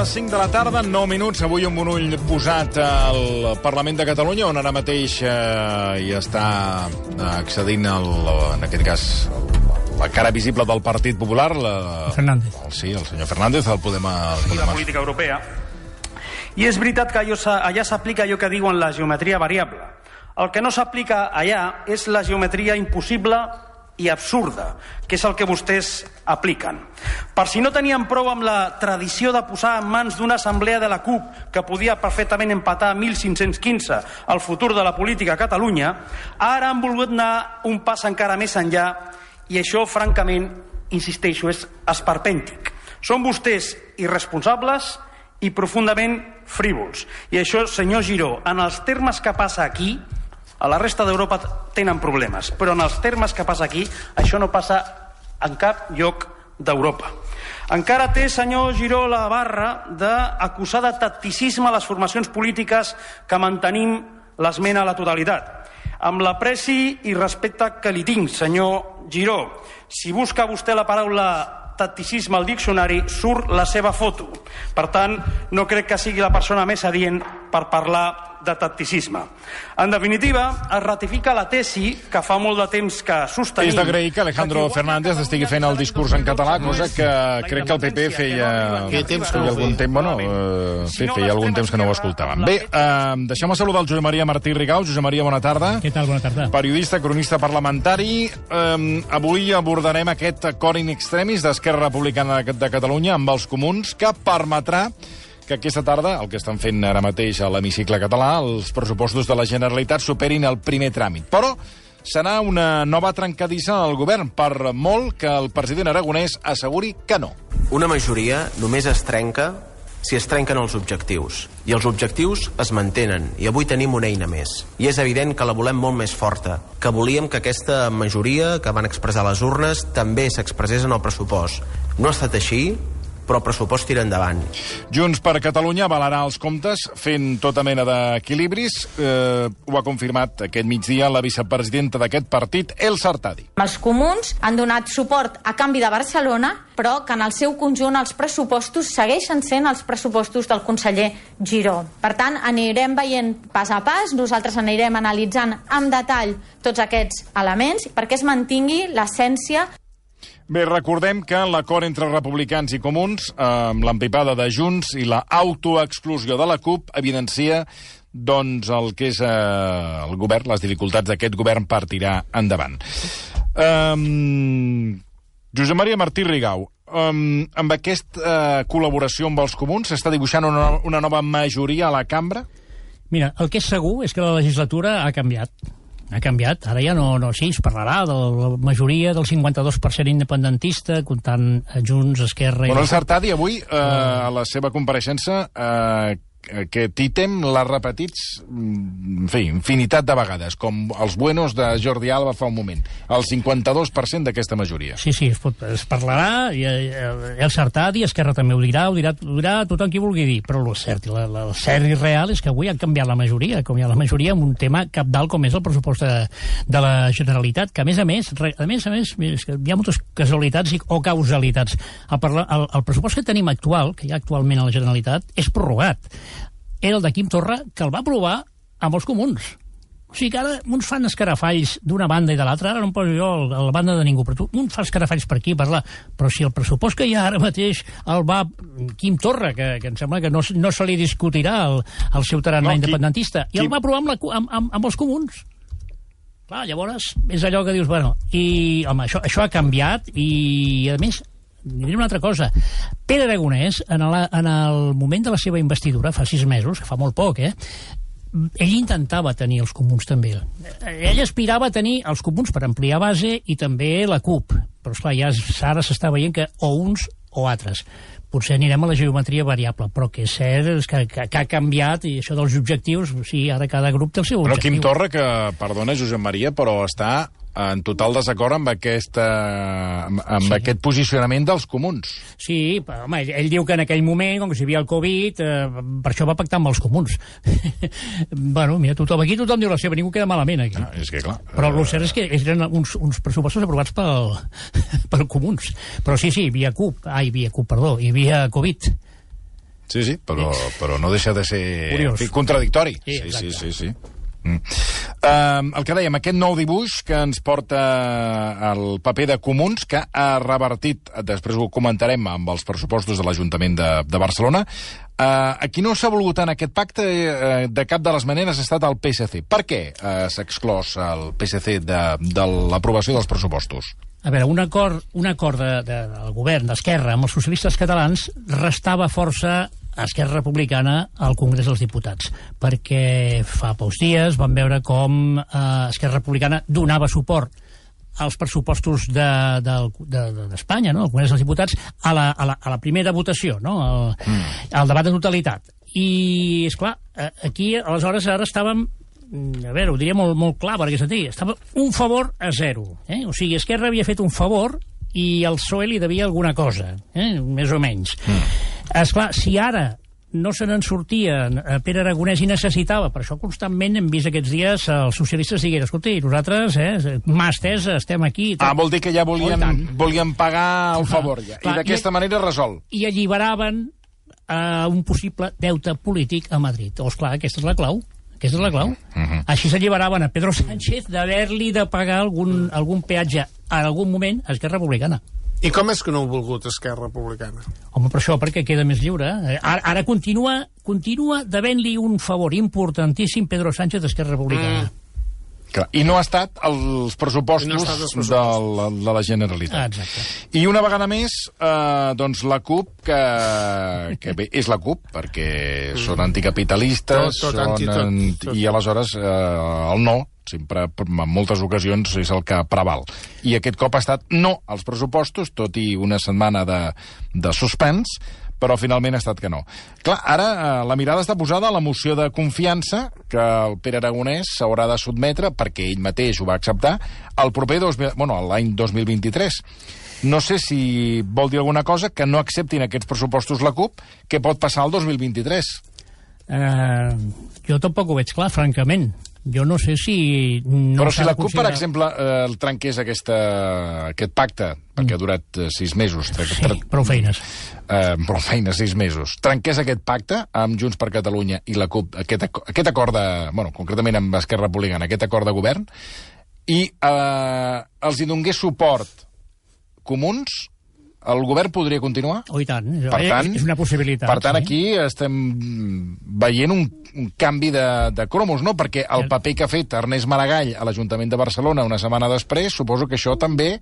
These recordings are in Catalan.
les 5 de la tarda, 9 minuts, avui amb un ull posat al Parlament de Catalunya, on ara mateix eh, hi està accedint, el, en aquest cas, la cara visible del Partit Popular, la, Fernández. El, sí, el senyor Fernández, el podem... El i la podem política europea. I és veritat que allà s'aplica allò que diuen la geometria variable. El que no s'aplica allà és la geometria impossible i absurda, que és el que vostès apliquen. Per si no tenien prou amb la tradició de posar en mans d'una assemblea de la CUP que podia perfectament empatar 1.515 el futur de la política a Catalunya, ara han volgut anar un pas encara més enllà i això, francament, insisteixo, és esperpèntic. Són vostès irresponsables i profundament frívols. I això, senyor Giró, en els termes que passa aquí, a la resta d'Europa tenen problemes, però en els termes que passa aquí, això no passa en cap lloc d'Europa. Encara té, senyor Giró, la barra d'acusar de tacticisme les formacions polítiques que mantenim l'esmena a la totalitat. Amb l'apreci i respecte que li tinc, senyor Giró, si busca vostè la paraula tacticisme al diccionari, surt la seva foto. Per tant, no crec que sigui la persona més adient per parlar de tacticisme. En definitiva, es ratifica la tesi que fa molt de temps que sostenim... És d'agrair que Alejandro que Fernández estigui fent el discurs en català, cosa que crec que el PP feia, Feia temps que no algun temps, bueno, eh, sí, feia algun temps que no ho escoltàvem. Bé, eh, deixem-me saludar el Josep Maria Martí Rigau. Josep Maria, bona tarda. Què tal? Bona tarda. Periodista, cronista parlamentari. Eh, avui abordarem aquest acord in extremis d'Esquerra Republicana de de Catalunya amb els comuns que permetrà que aquesta tarda, el que estan fent ara mateix a l'hemicicle català, els pressupostos de la Generalitat superin el primer tràmit. Però serà una nova trencadissa al govern, per molt que el president aragonès asseguri que no. Una majoria només es trenca si es trenquen els objectius. I els objectius es mantenen, i avui tenim una eina més. I és evident que la volem molt més forta, que volíem que aquesta majoria que van expressar les urnes també s'expressés en el pressupost. No ha estat així, però el pressupost tira endavant. Junts per Catalunya avalarà els comptes fent tota mena d'equilibris. Eh, ho ha confirmat aquest migdia la vicepresidenta d'aquest partit, El Sartadi. Els comuns han donat suport a canvi de Barcelona, però que en el seu conjunt els pressupostos segueixen sent els pressupostos del conseller Giró. Per tant, anirem veient pas a pas, nosaltres anirem analitzant amb detall tots aquests elements perquè es mantingui l'essència Bé, recordem que l'acord entre republicans i comuns, eh, amb l'empipada de Junts i la autoexclusió de la CUP, evidencia doncs, el que és eh, el govern, les dificultats d'aquest govern per tirar endavant. Um, Josep Maria Martí Rigau, um, amb aquesta uh, col·laboració amb els comuns s'està dibuixant una, una nova majoria a la cambra? Mira, el que és segur és que la legislatura ha canviat. Ha canviat. Ara ja no, no sí, es parlarà de la majoria del 52% independentista, comptant Junts, Esquerra... i Bueno, la el Sartadi avui, eh, a la seva compareixença, eh, aquest ítem l'ha repetit, mm, en fi, infinitat de vegades, com els buenos de Jordi Alba fa un moment. El 52% d'aquesta majoria. Sí, sí, es, pot, es parlarà, i, eh, el Sartadi, Esquerra també ho dirà, ho dirà, ho dirà tothom qui vulgui dir, però el cert, i la, la, el cert i real és que avui han canviat la majoria, com hi ha la majoria en un tema capdalt com és el pressupost de, de la Generalitat, que a més a més, a més a més, és que hi ha moltes casualitats i, o causalitats. El, el, el pressupost que tenim actual, que hi ha actualment a la Generalitat, és prorrogat. Era el de Quim Torra, que el va aprovar amb els comuns. O sigui que ara uns fan escarafalls d'una banda i de l'altra, ara no em poso jo a la banda de ningú, però tu, un fa escarafalls per aquí, per allà, però si el pressupost que hi ha ara mateix el va Quim Torra, que, que em sembla que no, no se li discutirà al, al ciutadà No, no, independentista, i qui- el va aprovar amb, la, amb, amb, amb els comuns. Clar, llavors és allò que dius, bueno, i home, això, això ha canviat i, a més, diré una altra cosa. Pere Aragonès, en, la, en el moment de la seva investidura, fa sis mesos, que fa molt poc, eh, ell intentava tenir els comuns també. Ell aspirava a tenir els comuns per ampliar base i també la CUP. Però, esclar, ja ara s'està veient que o uns o altres. Potser anirem a la geometria variable, però que és cert és que, que, que ha canviat i això dels objectius, sí, ara cada grup té el seu Però objectiu. Quim Torra, que, perdona, Josep Maria, però està en total desacord amb, aquesta, amb, amb Sí. aquest posicionament dels comuns. Sí, però, home, ell, ell diu que en aquell moment, com que hi havia el Covid, eh, per això va pactar amb els comuns. bueno, mira, tothom, aquí tothom diu la seva, ningú queda malament aquí. Ah, és que, clar... Però el cert és que eren uns, uns pressupostos aprovats pel, pel comuns. Però sí, sí, hi havia CUP, ai, hi havia CUP, perdó, hi havia Covid. Sí, sí, però, però no deixa de ser Curiós. contradictori. Sí, sí, sí, sí, sí. Mm. Uh, el que dèiem, aquest nou dibuix que ens porta el paper de Comuns, que ha revertit, després ho comentarem amb els pressupostos de l'Ajuntament de, de Barcelona, uh, a qui no s'ha volgut en aquest pacte uh, de cap de les maneres ha estat el PSC. Per què uh, s'ha exclòs el PSC de, de l'aprovació dels pressupostos? A veure, un acord, un acord de, de, del govern d'Esquerra amb els socialistes catalans restava força Esquerra Republicana al Congrés dels Diputats, perquè fa pocs dies vam veure com eh, Esquerra Republicana donava suport als pressupostos d'Espanya, de, de, d'Espanya, no? al Congrés dels Diputats, a la, a la, a la primera votació, no? al, mm. al debat de totalitat. I, és clar, aquí, aleshores, ara estàvem mm, a veure, ho diria molt, molt clar, perquè sentir, estava un favor a zero. Eh? O sigui, Esquerra havia fet un favor i el PSOE li devia alguna cosa, eh? més o menys. Mm. Esclar, si ara no se n'en sortia eh, Pere Aragonès i necessitava, per això constantment hem vist aquests dies els socialistes digueren, escolti, nosaltres, eh, mà estesa, estem aquí... tot." Ah, vol dir que ja Oh, volien, tant. volien pagar el Clar, favor, ja. clar, I d'aquesta manera resol. I alliberaven eh, un possible deute polític a Madrid. O, esclar, aquesta és la clau. Aquesta és la clau. Uh -huh. Així s'alliberaven a Pedro Sánchez d'haver-li de pagar algun, algun peatge en algun moment a Esquerra Republicana. I com és que no ha volgut Esquerra Republicana? Home, per això, perquè queda més lliure. Eh, Ara, ara continua, continua devent-li un favor importantíssim Pedro Sánchez d'Esquerra Republicana. Mm. Clar. I no ha estat els pressupostos, I no estat els de, pressupostos. la, de la Generalitat. Ah, exacte. I una vegada més, eh, doncs la CUP, que, que bé, és la CUP, perquè són anticapitalistes, Tot, tot, són, anti tot, en- tot. i aleshores eh, el no, sempre, en moltes ocasions, és el que preval. I aquest cop ha estat no als pressupostos, tot i una setmana de, de suspens, però finalment ha estat que no. Clar, ara eh, la mirada està posada a la moció de confiança que el Pere Aragonès s'haurà de sotmetre, perquè ell mateix ho va acceptar, el proper 2000, bueno, l'any 2023. No sé si vol dir alguna cosa que no acceptin aquests pressupostos la CUP, què pot passar el 2023. Eh, jo tampoc ho veig clar, francament. Jo no sé si... No Però si la CUP, per considerar- exemple, eh, el trenqués aquesta, aquest pacte, perquè ha durat eh, sis mesos, tre- Sí, prou feines. eh, prou feina, sis mesos, trenqués aquest pacte amb Junts per Catalunya i la CUP, aquest, aquest acord de... Bueno, concretament amb Esquerra Republicana, aquest acord de govern, i eh, els hi donés suport comuns, el govern podria continuar? Oh, i tant. Per tant, és una possibilitat. Per tant, sí. aquí estem veient un, un canvi de, de cromos, no? Perquè el paper que ha fet Ernest Maragall a l'Ajuntament de Barcelona una setmana després, suposo que això també...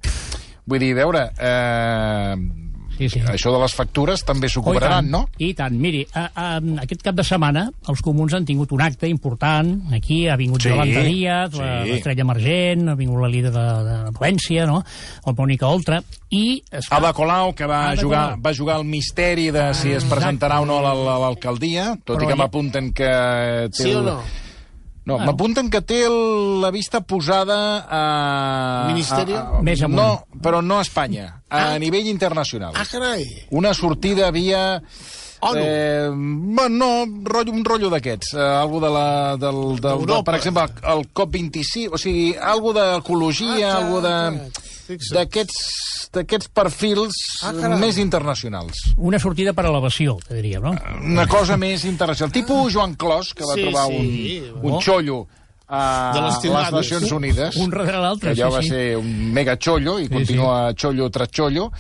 Vull dir, a veure, eh, Sí, sí. això de les factures també s'ho Oh, i cobraran, tant, no? I tant. Miri, a, a, aquest cap de setmana els comuns han tingut un acte important. Aquí ha vingut Sí, Jolanta Díaz, sí. la- l'estrella emergent, ha vingut la líder de, de València, no? el Mònica Oltra, i... esclar, Ada Colau, que va Ada jugar, Colau. va jugar al misteri de si es Exacte. presentarà o no a la- a l'alcaldia, tot Però i que ja- m'apunten que... Té Sí o el- no? Bueno. m'apunten que té el, la vista posada a... A, Més amunt. No, però no a Espanya, a Ah. nivell internacional. Ah, carai! Una sortida via... ONU. Eh, bueno, no, rotllo, un rotllo d'aquests. Eh, algo de la, del, del, de, D'Europa. per exemple, el COP25, o sigui, algo d'ecologia, Ah, algo de... fixa't. D'aquests d'aquests perfils Ah, més internacionals. Una sortida per elevació, te diríem, no? Una cosa més internacional. Tipus Joan Clos, que va Sí, trobar sí. un, un Oh. xollo a De les les. Nacions Unides. Un darrere l'altre, allò sí, va sí. ser un mega xollo i continua xollo tras xollo.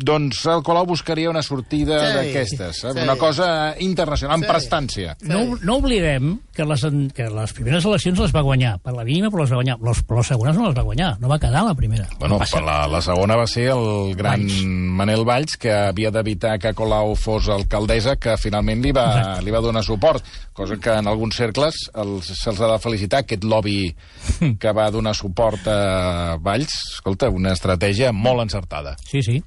Doncs el Colau buscaria una sortida Sí, d'aquestes, eh? sí. una cosa internacional, amb Sí. prestància. No, no oblidem que les, que les primeres eleccions les va guanyar. Per la mínima, però les va guanyar. Les, però les segones no les va guanyar. No va quedar la primera. Bueno, Va ser- la, la segona va ser el gran Valls. Manel Valls, que havia d'evitar que Colau fos alcaldessa, que finalment li va, Exacte. li va donar suport, cosa que en alguns cercles els- se'ls ha de felicitar, aquest lobby que va donar suport a Valls. Escolta, una estratègia molt encertada. Sí, sí.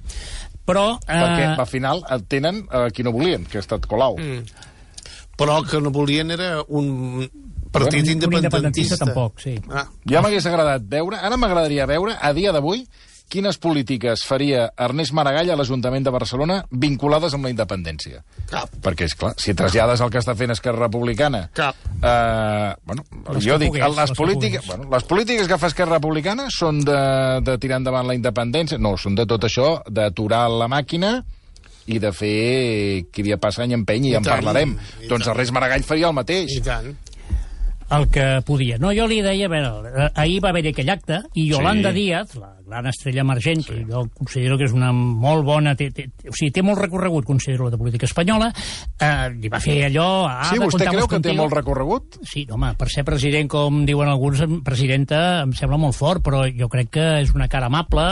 Però... Perquè Eh, al final el tenen a qui no volien, que ha estat Colau. Mm. Però el que no volien era un partit un independentista. independentista tampoc, sí. Ah, Ja m'hagués agradat veure, ara m'agradaria veure, a dia d'avui, quines polítiques faria Ernest Maragall a l'Ajuntament de Barcelona vinculades amb la independència. cap. Perquè, és clar, si trasllades el que està fent Esquerra Republicana... Cap. Eh, bueno, Les jo dic, pogués, les, les que polítiques, bueno, les polítiques que fa Esquerra Republicana són de, de tirar endavant la independència, no, són de tot això, d'aturar la màquina i de fer qui dia passa any empeny, i, I en tant, parlarem. i doncs tant. Reis Maragall faria el mateix. I tant. El que podia. No, jo li deia, a veure, ahir va haver aquell acte, i Yolanda Sí. Díaz, la gran estrella emergent, que jo considero que és una molt bona... Té, té, o sigui, té molt recorregut, considero, de política espanyola, eh, li va fer allò... Ah, Sí, vostè creu que té molt recorregut? Sí, home, per ser president, com diuen alguns, presidenta em sembla molt fort, però jo crec que és una cara amable,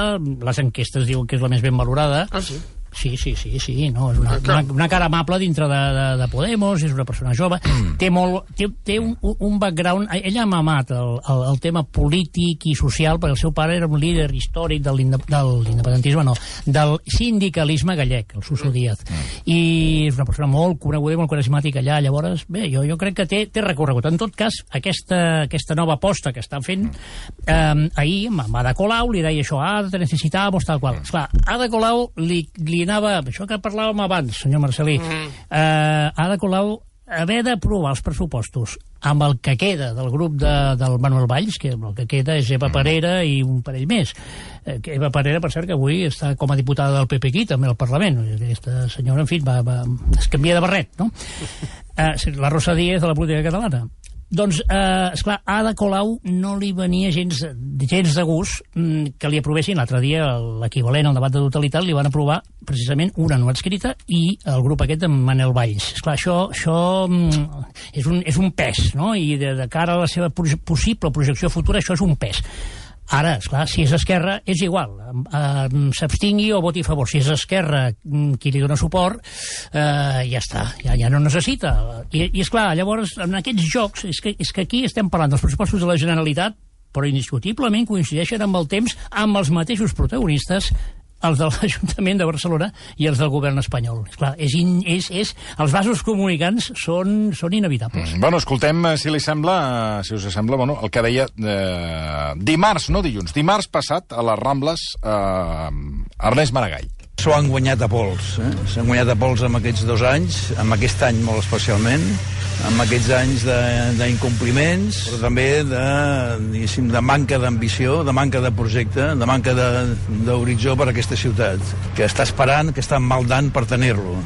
les enquestes diuen que és la més ben valorada. Ah, sí? Sí, sí, sí, sí, no, és una, una, una cara amable dintre de, de, de Podemos, és una persona jove, té, molt, té, té un, un background... Ella ha mamat el, el, el tema polític i social, perquè el seu pare era un líder històric de l'inde- de l'independentisme, no, del sindicalisme gallec, el Suso Díaz. I és una persona molt coneguda i molt carismàtica allà, llavors, bé, jo, jo crec que té, té recorregut. En tot cas, aquesta, aquesta nova aposta que estan fent, eh, ahir, amb Ada Colau, li deia això, ah, te necessitamos, tal qual. Esclar, Ada Colau li, li anava, això que parlàvem abans, senyor Marcelí, eh, Ada Colau haver d'aprovar els pressupostos amb el que queda del grup de, del Manuel Valls, que el que queda és Eva Parera i un parell més. Eh, Eva Parera, per cert, que avui està com a diputada del PP aquí, també al Parlament. Aquesta senyora, en fi, va, va, es canvia de barret, no? Eh, la Rosa Díez de la política catalana. Doncs, eh, esclar, a Ada Colau no li venia gens, gens de gust mm, que li aprovessin l'altre dia l'equivalent al debat de totalitat, li van aprovar precisament una no escrita i el grup aquest amb Manel Valls. Esclar, això, això mm, és, un, és un pes, no? I de, de cara a la seva possible projecció futura, això és un pes. Ara, esclar, si és Esquerra, és igual. S'abstingui o voti a favor. Si és Esquerra mm, qui li dona suport, eh, ja està, ja, ja no necessita. I, I, esclar, llavors, en aquests jocs, és que, és que aquí estem parlant dels pressupostos de la Generalitat, però indiscutiblement coincideixen amb el temps amb els mateixos protagonistes els de l'Ajuntament de Barcelona i els del govern espanyol. Esclar, és, in, és, és, els vasos comunicants són, són inevitables. Bueno, escoltem, eh, si li sembla, eh, si us sembla, bueno, el que deia eh, dimarts, no dilluns, dimarts passat a les Rambles eh, Ernest Maragall. S'ho han guanyat a pols. Eh? S'han guanyat a pols amb aquests dos anys, amb aquest any molt especialment, amb aquests anys d'incompliments, però també de, de manca d'ambició, de manca de projecte, de manca d'horitzó per a aquesta ciutat, que està esperant, que està maldant per tenir-lo.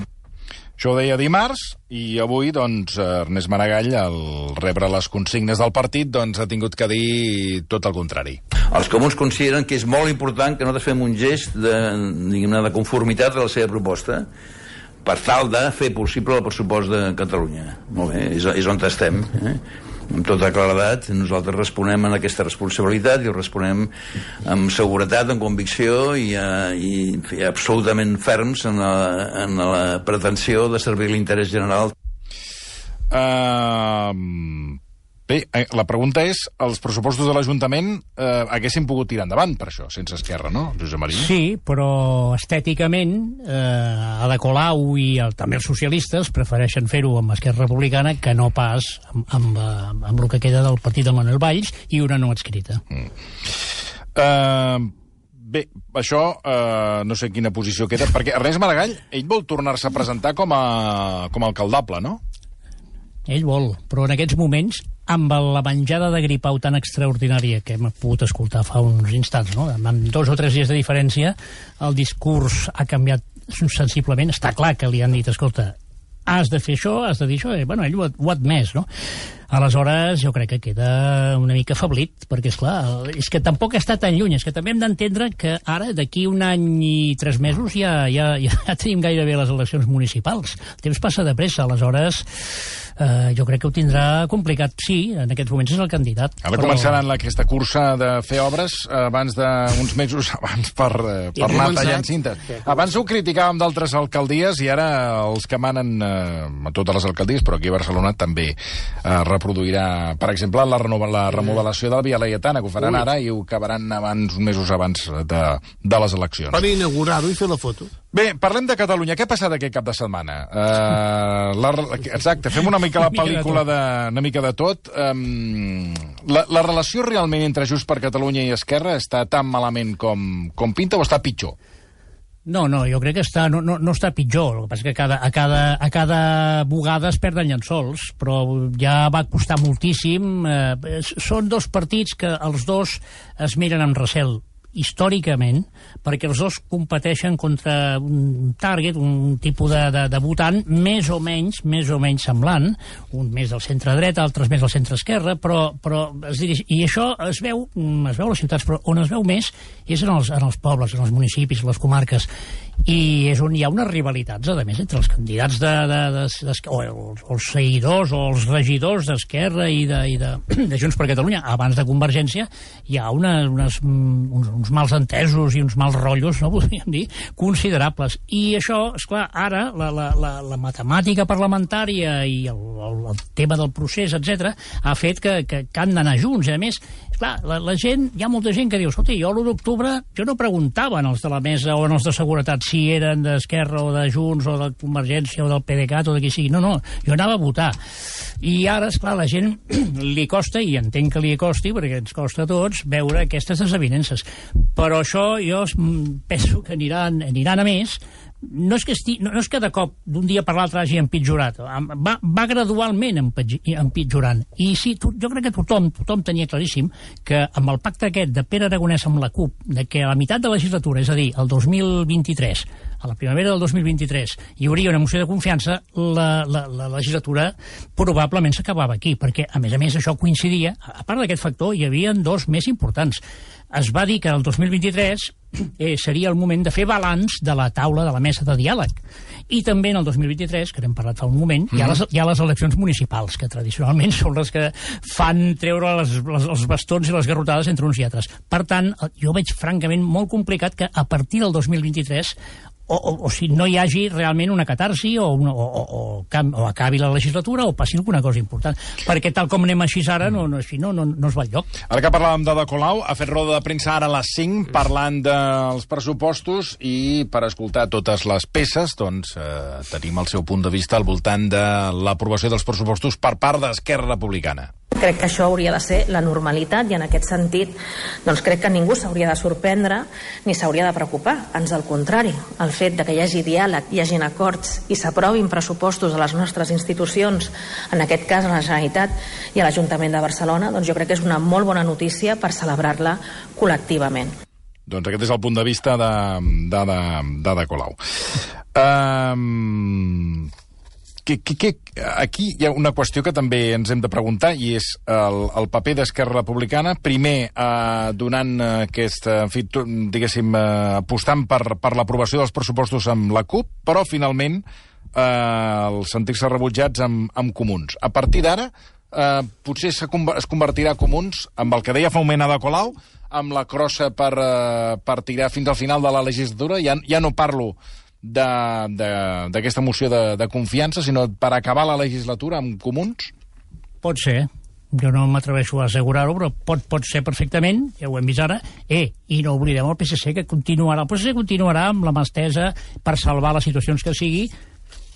Això ho deia dimarts, i avui, doncs, Ernest Maragall, al rebre les consignes del partit, doncs, ha tingut que dir tot el contrari. Els comuns consideren que és molt important que nosaltres fem un gest de, de conformitat a la seva proposta per tal de fer possible el pressupost de Catalunya. Molt bé, és, és on estem. Eh? Amb tota claredat, nosaltres responem en aquesta responsabilitat i responem amb seguretat, amb convicció i, eh, i, fi, absolutament ferms en la, en la pretensió de servir l'interès general Uh, bé, eh, la pregunta és, els pressupostos de l'Ajuntament eh, haguessin pogut tirar endavant per això, sense Esquerra, no, Josep Maria? Sí, però estèticament eh, Ada Colau i el, també els socialistes prefereixen fer-ho amb Esquerra Republicana que no pas amb, amb, eh, amb el que queda del partit de Manuel Valls i una no escrita. Uh, bé, això uh, no sé quina posició queda, perquè Ernest Maragall, ell vol tornar-se a presentar com a, com a alcaldable, no? Ell vol, però en aquests moments, amb la menjada de gripau tan extraordinària que hem pogut escoltar fa uns instants, no? amb dos o tres dies de diferència, el discurs ha canviat sensiblement. Està clar que li han dit, escolta, has de fer això, has de dir això, i, bueno, ell ho ho ha admès, no? Aleshores, jo crec que queda una mica afablit, perquè, és clar, és que tampoc està tan lluny, és que també hem d'entendre que ara, d'aquí un any i tres mesos, ja, ja, ja tenim gairebé les eleccions municipals. El temps passa de pressa, aleshores, eh, jo crec que ho tindrà complicat. Sí, en aquests moments és el candidat. Ara començaran aquesta cursa de fer obres abans d'uns mesos abans per, eh, per anar començat. tallant cintes. Abans ho criticàvem d'altres alcaldies i ara els que manen eh, a totes les alcaldies, però aquí a Barcelona també eh, reproduirà, per exemple, la, renova, la remodelació de la Via Laietana, que ho faran Ui. ara i ho acabaran abans, uns mesos abans de, de les eleccions. Per inaugurar-ho i fer la foto. Bé, parlem de Catalunya. Què ha passat aquest cap de setmana? Uh, la, exacte, fem una mica la pel·lícula de, una mica de tot. Um, la, la relació realment entre Junts per Catalunya i Esquerra està tan malament com, com pinta o està pitjor? No, no, jo crec que està, no, no, no està pitjor. El que passa és que a cada, a cada, a cada bugada es perden llençols, però ja va costar moltíssim. Eh, són dos partits que els dos es miren amb recel històricament, perquè els dos competeixen contra un target, un tipus de, de, de votant més o menys més o menys semblant, un més del centre-dreta, altres més del centre-esquerra, però, però es dirige, i això es veu, es veu a les ciutats, però on es veu més és en els, en els pobles, en els municipis, en les comarques, i és on hi ha unes rivalitats, a més, entre els candidats de, de, de, o els, els seguidors o els regidors d'Esquerra i, de, i de, de Junts per Catalunya, abans de Convergència, hi ha una, unes, uns, uns mals entesos i uns mals rotllos, no podríem dir, considerables. I això, és clar ara, la, la, la, la matemàtica parlamentària i el, el, el tema del procés, etc ha fet que, que, que han d'anar junts. I, a més, clar, la, la gent, hi ha molta gent que diu, escolta, jo l'1 d'octubre, jo no preguntava als de la mesa o als de seguretat si eren d'Esquerra o de Junts o de Convergència o del PDeCAT o de qui sigui. No, no, jo anava a votar. I ara, és clar, la gent li costa, i entenc que li costi, perquè ens costa a tots, veure aquestes desavinences. Però això jo penso que aniran, aniran a més, no és que, esti, no, no és que de cop d'un dia per l'altre hagi empitjorat, va, va gradualment empitjorant. I sí, tu, jo crec que tothom, tothom tenia claríssim que amb el pacte aquest de Pere Aragonès amb la CUP, de que a la meitat de la legislatura, és a dir, el 2023, a la primavera del 2023, hi hauria una moció de confiança, la, la, la legislatura probablement s'acabava aquí, perquè, a més a més, això coincidia, a part d'aquest factor, hi havia dos més importants. Es va dir que el 2023 eh, seria el moment de fer balanç de la taula de la mesa de diàleg. I també en el 2023, que n'hem parlat fa un moment, mm -hmm. hi, ha les, hi ha les eleccions municipals, que tradicionalment són les que fan treure les, les, els bastons i les garrotades entre uns i altres. Per tant, jo veig francament molt complicat que a partir del 2023 o, o, o si no hi hagi realment una catarsi o, una, o, o, o, cam, o acabi la legislatura o passi alguna cosa important. Perquè tal com anem així ara, no, no, així no, no, no es va lloc. Ara que parlàvem de De Colau, ha fet roda de premsa ara a les 5 parlant dels pressupostos i per escoltar totes les peces doncs eh, tenim el seu punt de vista al voltant de l'aprovació dels pressupostos per part d'Esquerra Republicana. Crec que això hauria de ser la normalitat i en aquest sentit doncs crec que ningú s'hauria de sorprendre ni s'hauria de preocupar. Ans al contrari, el fet de que hi hagi diàleg, hi hagin acords i s'aprovin pressupostos a les nostres institucions, en aquest cas a la Generalitat i a l'Ajuntament de Barcelona, doncs jo crec que és una molt bona notícia per celebrar-la col·lectivament. Doncs aquest és el punt de vista de, de, de, de, de Colau. Um, que, que, que, aquí hi ha una qüestió que també ens hem de preguntar i és el, el paper d'Esquerra Republicana, primer eh, donant aquest, en fi, diguéssim, eh, apostant per, per l'aprovació dels pressupostos amb la CUP, però finalment eh, el sentir-se rebutjats amb, amb comuns. A partir d'ara, eh, potser es convertirà Comuns amb el que deia fa un moment Ada Colau, amb la crossa per, eh, per tirar fins al final de la legislatura. Ja, ja no parlo d'aquesta moció de, de confiança, sinó per acabar la legislatura amb comuns? Pot ser. Jo no m'atreveixo a assegurar-ho, però pot, pot ser perfectament, ja ho hem vist ara. Eh, i no oblidem el PSC, que continuarà. El PSC continuarà amb la mà estesa per salvar les situacions que sigui,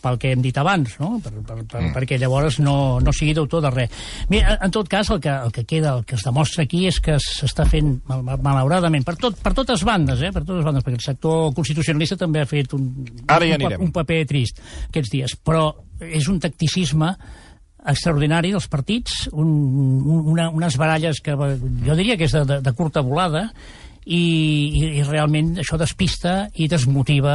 pel que hem dit abans, no? per, per, per, mm. perquè llavors no, no sigui d'autor de res. Mira, en tot cas, el que, el que queda, el que es demostra aquí és que s'està fent, mal, malauradament, per, tot, per totes bandes, eh? per totes bandes, perquè el sector constitucionalista també ha fet un, Ara ja un, un paper trist aquests dies, però és un tacticisme extraordinari dels partits, un, un, una, unes baralles que jo diria que és de, de, de curta volada, i, i, i realment això despista i desmotiva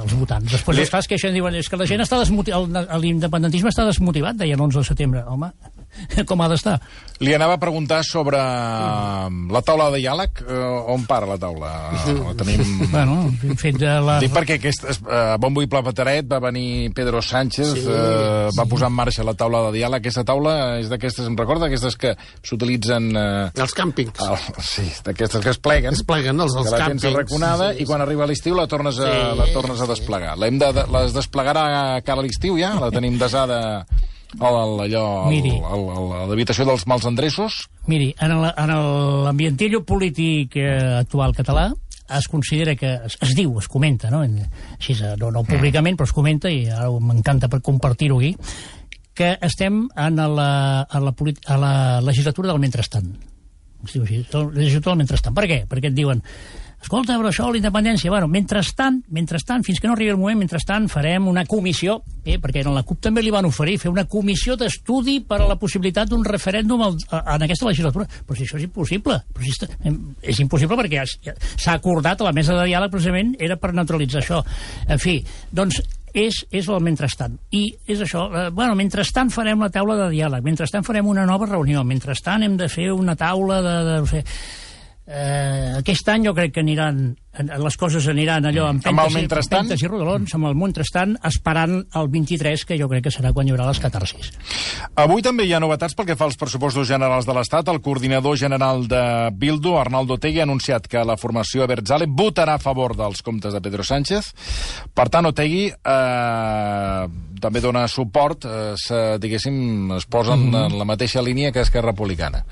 els votants. Després els cas que això diuen és que la gent està desmotivat, l'independentisme està desmotivat, deien l'11 de setembre. Home, com ha d'estar? Li anava a preguntar sobre mm. la taula de diàleg. Uh, on para la taula? La tenim... Bueno, fet de la... Dic perquè aquest, uh, bombo i plateret va venir Pedro Sánchez, sí, uh, va sí. posar en marxa la taula de diàleg. Aquesta taula és d'aquestes, em recorda, aquestes que s'utilitzen... Uh, els càmpings. Uh, sí, d'aquestes que es pleguen. Es pleguen, els, els que la càmpings. gent reconada sí, sí, i quan arriba l'estiu la tornes a, sí, la tornes a desplegar. L'hem de, de, les desplegarà cara a l'estiu ja? La tenim desada l'habitació dels mals endreços? Miri, en l'ambientillo polític eh, actual català es considera que, es, es diu, es comenta, no? Així, no, no públicament, però es comenta, i ara m'encanta per compartir-ho aquí, que estem en la, a la, a la legislatura del mentrestant. Es diu així, la legislatura del mentrestant. Per què? Perquè et diuen escolta, però això, la independència... Bueno, mentrestant, mentrestant, fins que no arribi el moment, mentrestant farem una comissió, eh, perquè en la CUP també li van oferir fer una comissió d'estudi per a la possibilitat d'un referèndum al, a, en aquesta legislatura. Però si això és impossible. Però si està, és impossible perquè s'ha acordat a la mesa de diàleg precisament era per neutralitzar això. En fi, doncs és, és el mentrestant. I és això, eh, bueno, mentrestant farem la taula de diàleg, mentrestant farem una nova reunió, mentrestant hem de fer una taula de... de no sé, Eh, aquest any jo crec que aniran, les coses aniran allò amb Amb el pentes, i, mentrestant? pentes i rodolons, amb el mentrestant, esperant el 23, que jo crec que serà quan hi haurà les catarsis. Avui també hi ha novetats pel que fa als pressupostos generals de l'Estat. El coordinador general de Bildu, Arnaldo Tegui, ha anunciat que la formació Berzale votarà a favor dels comptes de Pedro Sánchez. Per tant, Otegui eh, també dona suport, eh, se, diguéssim, es posen mm -hmm. en la mateixa línia que Esquerra Republicana.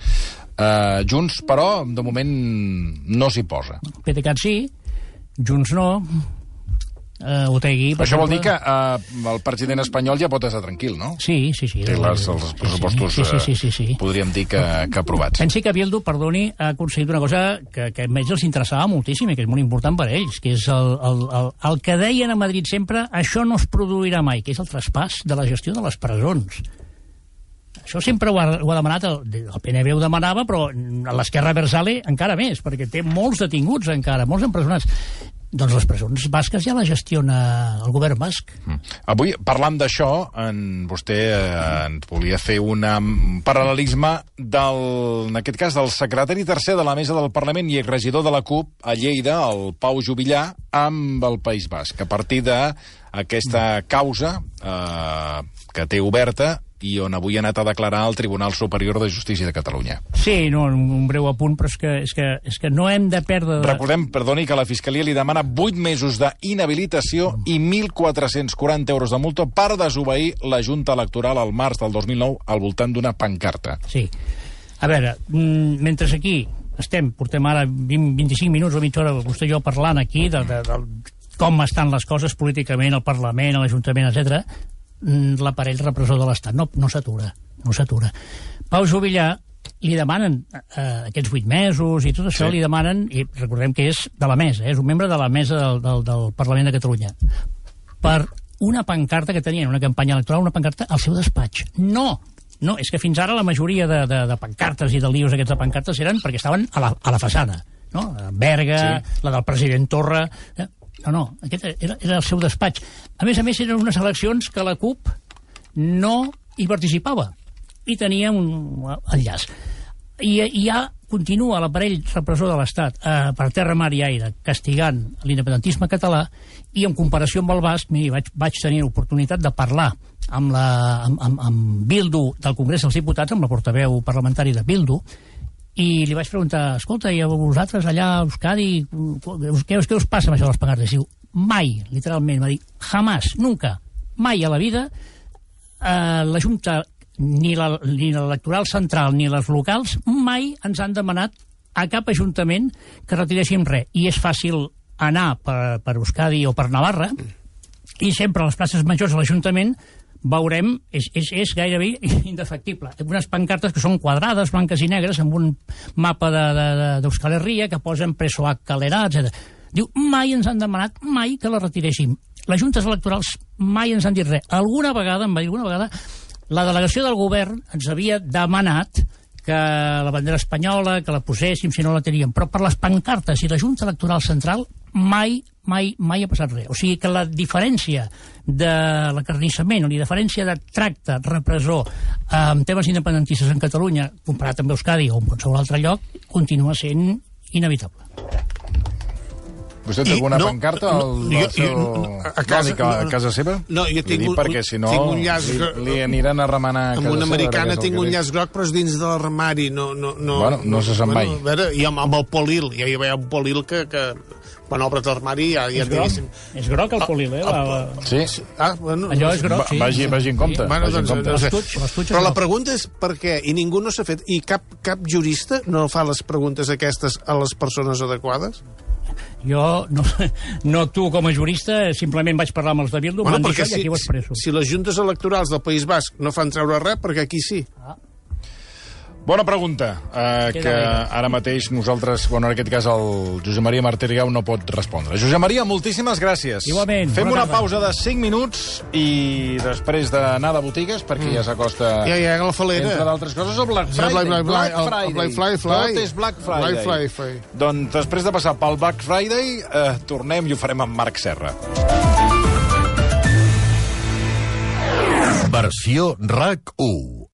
Eh, Junts, però, de moment no s'hi posa. PDeCAT sí, Junts no, eh, Otegui... per Això vol dir exemple- que eh, el president espanyol ja pot estar tranquil, no? Sí, sí, sí. Té les, els pressupostos, Sí, sí, sí, sí, sí. eh, podríem dir que, que aprovats. Pensi que Bildu, perdoni, ha aconseguit una cosa que, que a més els interessava moltíssim i que és molt important per a ells, que és el, el, el, el que deien a Madrid sempre, això no es produirà mai, que és el traspàs de la gestió de les presons. Això sempre ho ha, ho ha demanat, el, el PNB ho demanava, però l'esquerra Versale encara més, perquè té molts detinguts encara, molts empresonats. Doncs les presons basques ja la gestiona el govern basc. Mm. Avui, parlant d'això, en, vostè eh, ens volia fer una, un paral·lelisme del, en aquest cas del secretari tercer de la mesa del Parlament i regidor de la CUP a Lleida, el Pau Jubillar, amb el País Basc, a partir d'aquesta causa eh, que té oberta i on avui ha anat a declarar al Tribunal Superior de Justícia de Catalunya. Sí, no, un breu apunt, però és que, és que, és que no hem de perdre... De... Recordem, perdoni, que la Fiscalia li demana 8 mesos d'inhabilitació i 1.440 euros de multa per desobeir la Junta Electoral al març del 2009 al voltant d'una pancarta. Sí. A veure, mm, mentre aquí estem, portem ara 20, 25 minuts o mitja hora vostè i jo parlant aquí de, de, de com estan les coses políticament al Parlament, a l'Ajuntament, etc. l'aparell repressor de l'Estat no, no s'atura, no s'atura. Pau Juvillà li demanen eh, aquests vuit mesos i tot això Sí. li demanen, i recordem que és de la mesa, eh, és un membre de la mesa del, del, del Parlament de Catalunya, per una pancarta que tenien, una campanya electoral, una pancarta al seu despatx. No! No, és que fins ara la majoria de, de, de pancartes i de lios aquests de pancartes eren perquè estaven a la, a la façana. No? Berga, sí. la del president Torra... eh? No, no, aquest era, era el seu despatx. A més a més, eren unes eleccions que la CUP no hi participava i tenia un enllaç. I, i ja continua l'aparell repressor de l'Estat eh, per terra, mar i aire castigant l'independentisme català i en comparació amb el basc, miri, vaig, vaig tenir l'oportunitat de parlar amb, la, amb, amb, amb Bildu del Congrés dels Diputats, amb la portaveu parlamentari de Bildu, i li vaig preguntar, escolta, i a vosaltres allà a Euskadi, què, què us passa amb això de les pancartes? Diu, mai, literalment, va dir, jamás, nunca, mai a la vida, eh, la Junta, ni l'electoral central ni les locals, mai ens han demanat a cap ajuntament que retiréssim res. I és fàcil anar per, per Euskadi o per Navarra, i sempre a les places majors de l'Ajuntament veurem, és, és, és gairebé indefectible. Unes pancartes que són quadrades, blanques i negres, amb un mapa de- de- de- d'Euskal Herria que posen preso a Calerà, etc. Diu, mai ens han demanat, mai que la retiréssim. Les juntes electorals mai ens han dit res. Alguna vegada, em va dir alguna vegada, la delegació del govern ens havia demanat que la bandera espanyola, que la poséssim si no la teníem, però per les pancartes i la Junta Electoral Central mai, mai, mai ha passat res. O sigui que la diferència de l'acarnissament o la diferència de tracte repressor eh, en temes independentistes en Catalunya, comparat amb Euskadi o en qualsevol altre lloc, continua sent inevitable. Vostè té I alguna no, pancarta no, al, jo- al seu... jo- a casa- Crònica, a no, casa seva? no, jo tinc un- perquè, si no, tinc un llaç li, li aniran a remenar a amb casa una seva, americana el tinc un llaç groc, però és dins de l'armari. No, no, no, Bueno, no se sap mai. a veure, I amb, amb el polil, ja hi havia un polil que, que quan obres l'armari ja, ja és, groc, diguéssim... és groc el polil, eh? La, la... Sí? Ah, bueno, Allò és groc, sí. vagi- vagi en compte. Bueno, Vagi en doncs, compte. no sé. Però la pregunta és per què, i ningú no s'ha fet, i cap, cap jurista no fa les preguntes aquestes a les persones adequades? Jo, no, no tu com a jurista, simplement vaig parlar amb els de Bildu, bueno, m'han dit això i aquí ho expresso. si les juntes electorals del País Basc no fan treure res, perquè aquí sí. Bona pregunta, eh, que ara mateix nosaltres, bueno, en aquest cas el Josep Maria Martirigau no pot respondre. Josep Maria, moltíssimes gràcies. Igualment, Fem una tarda. pausa de 5 minuts i després d'anar de botigues, perquè ja s'acosta... Ja, ja, la falera. Entre d'altres coses, el Black Ja, Friday. Black- Black- Black- el- el Friday. Black Friday, Fly. Tot és Black Friday. Black Friday, Fly. Doncs després de passar pel Black Friday, eh, tornem i ho farem amb Marc Serra. Versió RAC 1.